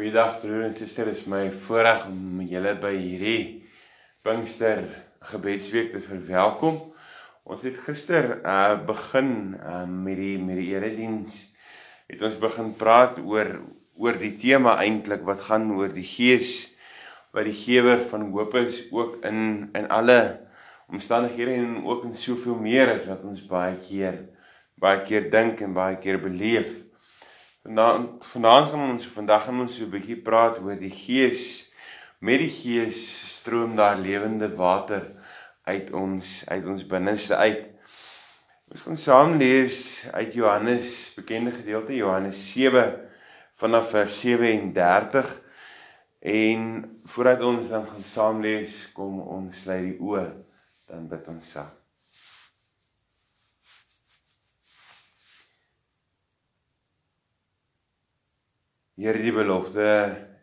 Goeiedag broer en suster, dit is my voorreg om julle by hierdie Pinkster gebedsweek te verwelkom. Ons het gister uh begin uh, met die met die erediens. Het ons begin praat oor oor die tema eintlik wat gaan oor die Gees wat die gewer van hoop is ook in in alle omstandighede en ook in soveel meer as wat ons baie keer baie keer dink en baie keer beleef. Vanaand vanaand gaan ons vandag gaan ons so 'n bietjie praat oor die Gees. Met die Gees stroom daar lewende water uit ons uit ons binneste uit. Ons gaan saam lees uit Johannes, bekende gedeelte Johannes 7 vanaf vers 37 en voordat ons dan gaan saam lees, kom ons sluit die oë, dan bid ons saam. Here die belofte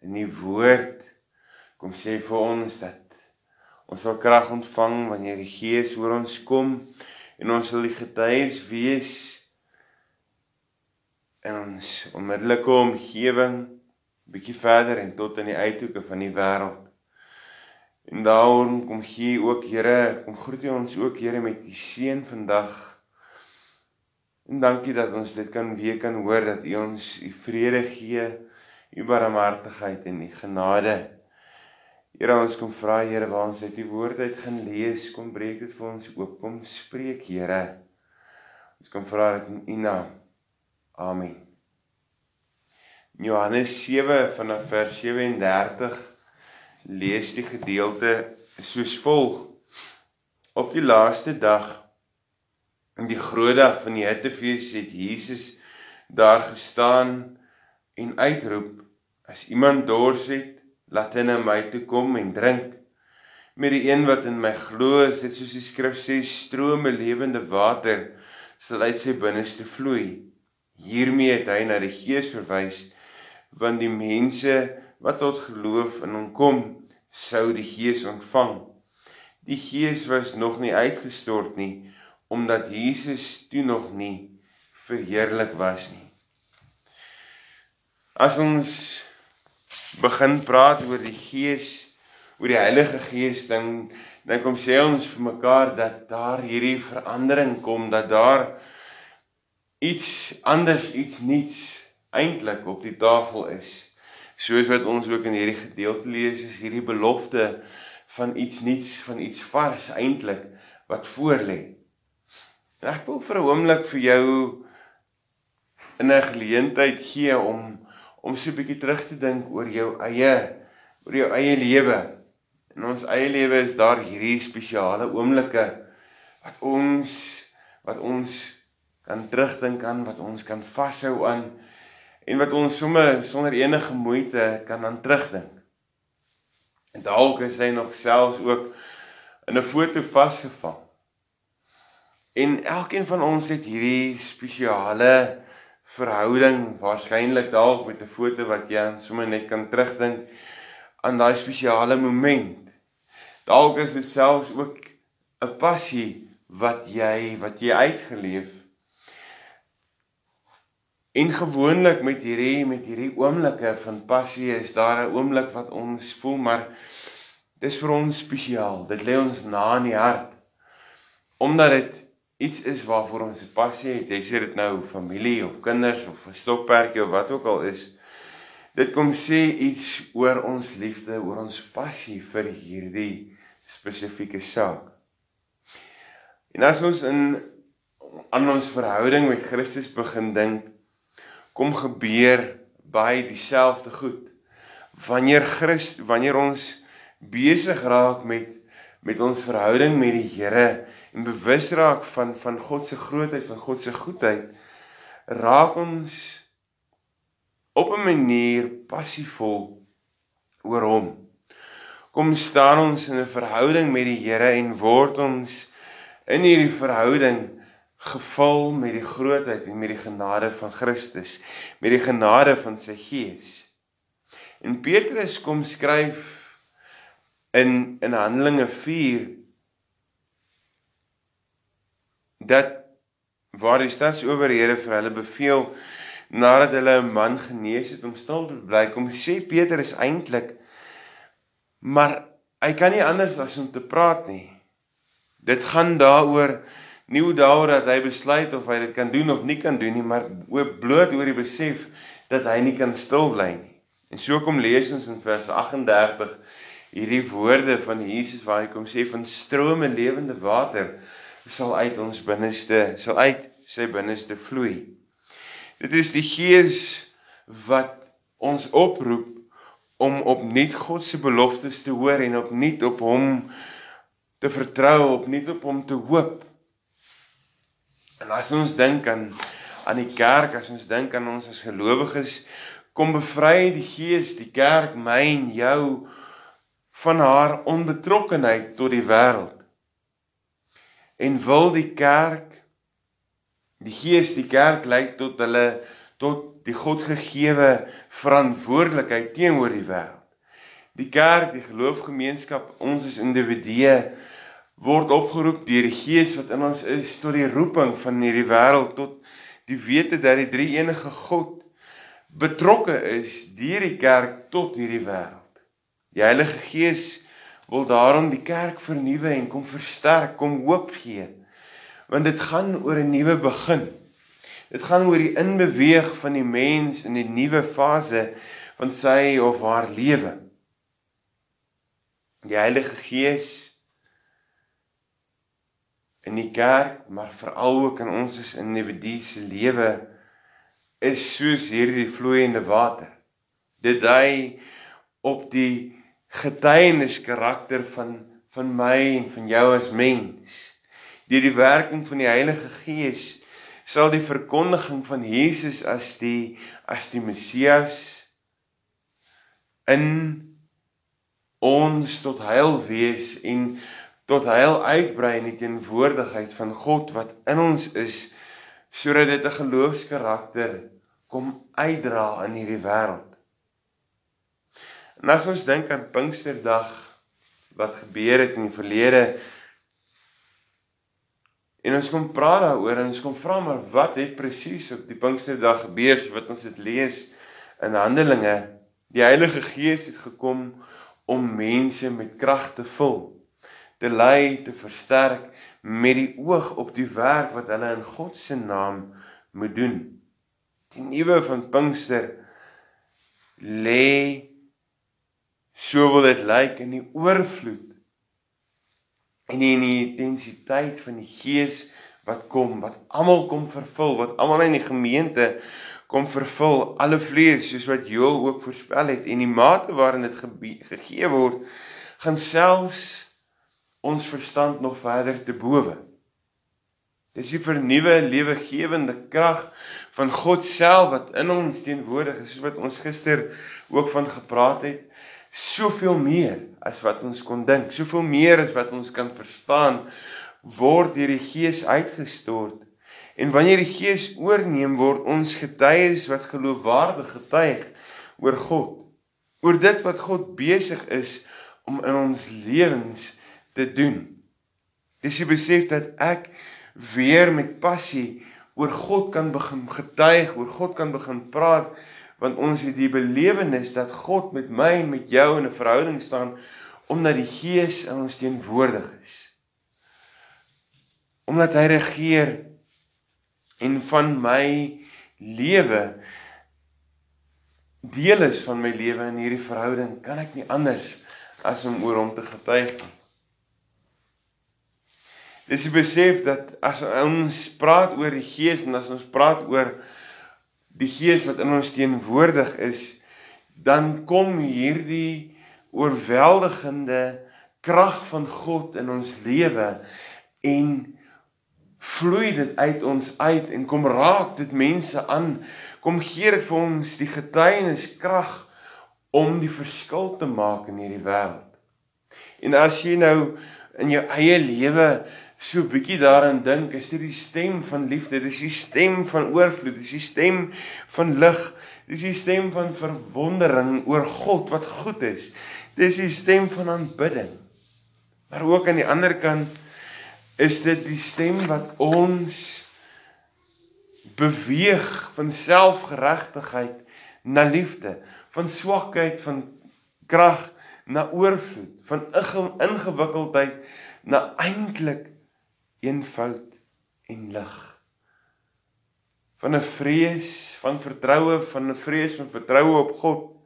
in die woord kom sê vir ons dat ons sal krag ontvang wanneer die Gees oor ons kom en ons sal die getuies wees in ons onmiddellike omgewing bietjie verder en tot in die uithoeke van die wêreld. En daarom kom gee ook Here, kom groet U ons ook Here met die seën vandag. En dankie dat ons dit kan weer kan hoor dat U ons U vrede gee u barmhartigheid en u genade. Here ons kom vra Here waar ons uit u woord uit gaan lees, kom breek dit vir ons oop, kom spreek Here. Ons kom vra dit in u naam. Amen. Johannes 7 vanaf vers 37 lees die gedeelte soos volg. Op die laaste dag in die groot dag van die Hittefees het Jesus daar gestaan en uitroep As iemand dors het, laat hy na my toe kom en drink. Met die een wat in my glo, is dit soos die skrif sê, strome lewende water sal uit sy binneste vloei. Hiermee het hy na die Gees verwys, want die mense wat tot geloof in hom kom, sou die Gees ontvang. Die Gees was nog nie uitgestort nie, omdat Jesus toe nog nie verheerlik was nie. As ons begin praat oor die Gees, oor die Heilige Gees, dan dan kom sê ons vir mekaar dat daar hierdie verandering kom, dat daar iets anders, iets nuuts eintlik op die tafel is. Soos wat ons ook in hierdie gedeelte lees, is hierdie belofte van iets nuuts, van iets vars eintlik wat voorlê. En ek wil vir 'n oomblik vir jou in 'n geleentheid gee om om so 'n bietjie terug te dink oor jou eie oor jou eie lewe. In ons eie lewe is daar hierdie spesiale oomblikke wat ons wat ons kan terugdink aan, wat ons kan vashou aan en wat ons sommer sonder enige moeite kan aan terugdink. En dalk is hy nog selfs ook in 'n foto vasgevang. En elkeen van ons het hierdie spesiale verhouding waarskynlik dalk met 'n foto wat jy aan sommer net kan terugdink aan daai spesiale moment. Dalk is dit selfs ook 'n passie wat jy wat jy uitgeleef. En gewoonlik met hierdie met hierdie oomblikke van passie is daar 'n oomblik wat ons voel maar dis vir ons spesiaal. Dit lê ons na in die hart. Omdat dit iets is waarvoor ons 'n passie het, jy sê dit nou familie of kinders of 'n stokperdjie of wat ook al is. Dit kom sê iets oor ons liefde, oor ons passie vir hierdie spesifieke saak. En as ons in aan ons verhouding met Christus begin dink, kom gebeur baie dieselfde goed. Wanneer Christus, wanneer ons besig raak met met ons verhouding met die Here, en bewus raak van van God se grootheid, van God se goedheid, raak ons op 'n manier passievol oor hom. Kom staan ons in 'n verhouding met die Here en word ons in hierdie verhouding gevul met die grootheid en met die genade van Christus, met die genade van sy Gees. En Petrus kom skryf in in Handelinge dat waar die stadsowerhede vir hulle beveel nadat hulle 'n man genees het om stil te bly, kom sê Petrus eintlik maar hy kan nie anders as om te praat nie. Dit gaan daaroor nie hoe daaroor dat hy besluit of hy dit kan doen of nie kan doen nie, maar ook bloot oor die besef dat hy nie kan stil bly nie. En so kom lees ons in vers 38 hierdie woorde van Jesus waar hy kom sê van strome lewende water sal uit ons binneste sal uit sy binneste vloei. Dit is die Gees wat ons oproep om opnuut God se beloftes te hoor en opnuut op hom te vertrou, opnuut op hom te hoop. En as ons dink aan aan die kerk, as ons dink aan ons as gelowiges, kom bevry die Gees die kerk my en jou van haar onbetrokkenheid tot die wêreld. En wil die kerk die Gees die kerk lei tot hulle tot die Godgegewe verantwoordelikheid teenoor die wêreld. Die kerk, die geloofgemeenskap, ons as individue word opgeroep deur die Gees wat in ons is tot die roeping van hierdie wêreld tot die wete dat die drie enige God betrokke is deur die kerk tot hierdie wêreld. Die Heilige Gees wil daarom die kerk vernuwe en kom versterk, kom hoop gee. Want dit gaan oor 'n nuwe begin. Dit gaan oor die inbeweeg van die mens in 'n nuwe fase van sy of haar lewe. Die Heilige Gees in die kerk, maar veral ook in ons as individue se lewe is soos hierdie vloeiende water. Dit dui op die getuienis karakter van van my en van jou as mens. Deur die werking van die Heilige Gees sal die verkondiging van Jesus as die as die Messias in ons tot heil wees en tot heil uitbrei in die teenwoordigheid van God wat in ons is sodat dit 'n geloofskarakter kom uitdra in hierdie wêreld. En as ons dink aan Pinksterdag wat gebeur het in die verlede En ons kom praat daaroor en ons kom vra maar wat het presies op die Pinksterdag gebeur wat ons dit lees in Handelinge. Die Heilige Gees het gekom om mense met krag te vul, te lei, te versterk met die oog op die werk wat hulle in God se naam moet doen. Die nuwe van Pinkster lê so wil dit lyk in die oorvloed en in die intensiteit van die gees wat kom, wat almal kom vervul, wat almal in die gemeente kom vervul, alle vlees soos wat Joel ook voorspel het en die mate waarin dit gegee word, gaan selfs ons verstand nog verder te bowe. Dis die vernuwe lewegewende krag van God self wat in ons teenwoordig is, soos wat ons gister ook van gepraat het soveel meer as wat ons kon dink, soveel meer as wat ons kan verstaan, word deur die Gees uitgestort. En wanneer die Gees oorneem word ons getuies wat geloofwaardig getuig oor God, oor dit wat God besig is om in ons lewens te doen. Dis die besef dat ek weer met passie oor God kan begin getuig, oor God kan begin praat want ons het die belewenis dat God met my en met jou in 'n verhouding staan omdat die Gees in ons teenwoordig is. Omdat hy regeer en van my lewe deel is van my lewe in hierdie verhouding, kan ek nie anders as om oor hom te getuig nie. Dis die besef dat as ons praat oor die Gees en as ons praat oor die Gees wat in ons teenwoordig is, dan kom hierdie oorweldigende krag van God in ons lewe en vloei dit uit ons uit en kom raak dit mense aan kom gee dit vir ons die getuienis krag om die verskil te maak in hierdie wêreld. En as jy nou in jou eie lewe so bietjie daarin dink, is dit die stem van liefde, dis die stem van oorvloed, dis die stem van lig, dis die stem van verwondering oor God wat goed is. Dis die stem van aanbidding. Maar ook aan die ander kant is dit die stem wat ons beweeg van selfgeregtigheid na liefde, van swakheid van krag na oorvloed, van ingewikkeldheid na eintlik eenvoud en lig. Van 'n vrees, van vertroue, van 'n vrees van vertroue op God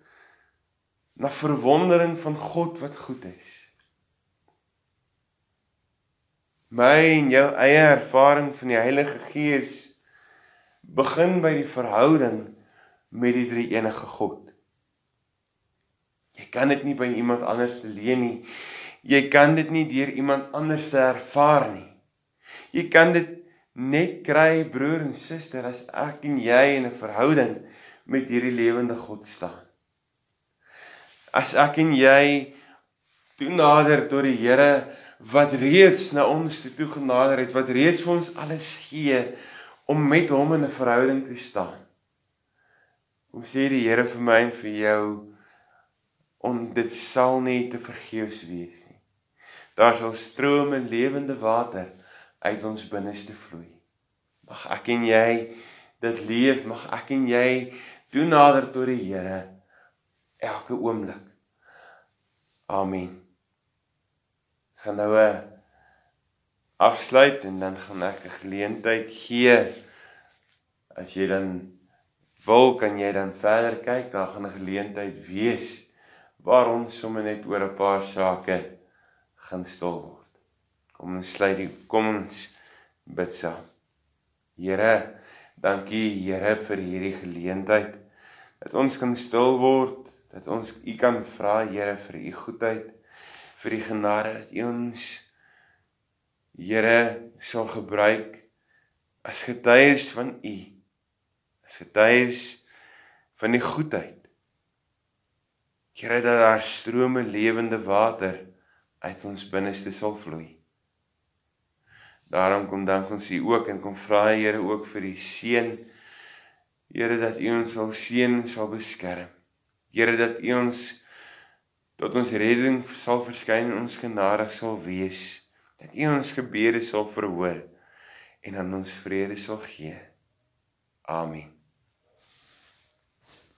na verwondering van God wat goed is. My en jou eie ervaring van die Heilige Gees begin by die verhouding met die drie enige God. Jy kan dit nie by iemand anders te leen nie. Jy kan dit nie deur iemand anders te ervaar nie. Jy kan dit net kry broer en suster as ek en jy in 'n verhouding met hierdie lewende God staan. As ek en jy toe nader tot die Here wat reeds na ons toe genader het, wat reeds vir ons alles gee om met hom in 'n verhouding te staan. Kom sê die Here vir my en vir jou on dit sal nie te vergeefs wees nie. Daar sal strome lewende water uit ons binneste vloei. Mag ek en jy dit leef, mag ek en jy toe nader tot die Here elke oomblik. Amen. Ons gaan nou 'n afsluit en dan gaan ek 'n geleentheid gee as jy dan wil kan jy dan verder kyk, daar gaan 'n geleentheid wees waar ons sommer net oor 'n paar sake gaan stil word. Kom ons sluit die kom ons bid saam. Here, dankie Here vir hierdie geleentheid dat ons kan stil word, dat ons U kan vra Here vir U goedheid, vir die genade dat U ons Here sal gebruik as getuies van U. As getuies van die goedheid Here dat daar strome lewende water uit ons binneste sal vloei. Daarom kom dank ons U ook en kom vra Here ook vir die seën. Here dat U ons sal seën sal beskerm. Here dat U ons tot ons redding sal verskyn en ons genadig sal wees. Dat U ons gebede sal verhoor en aan ons vrede sal gee. Amen.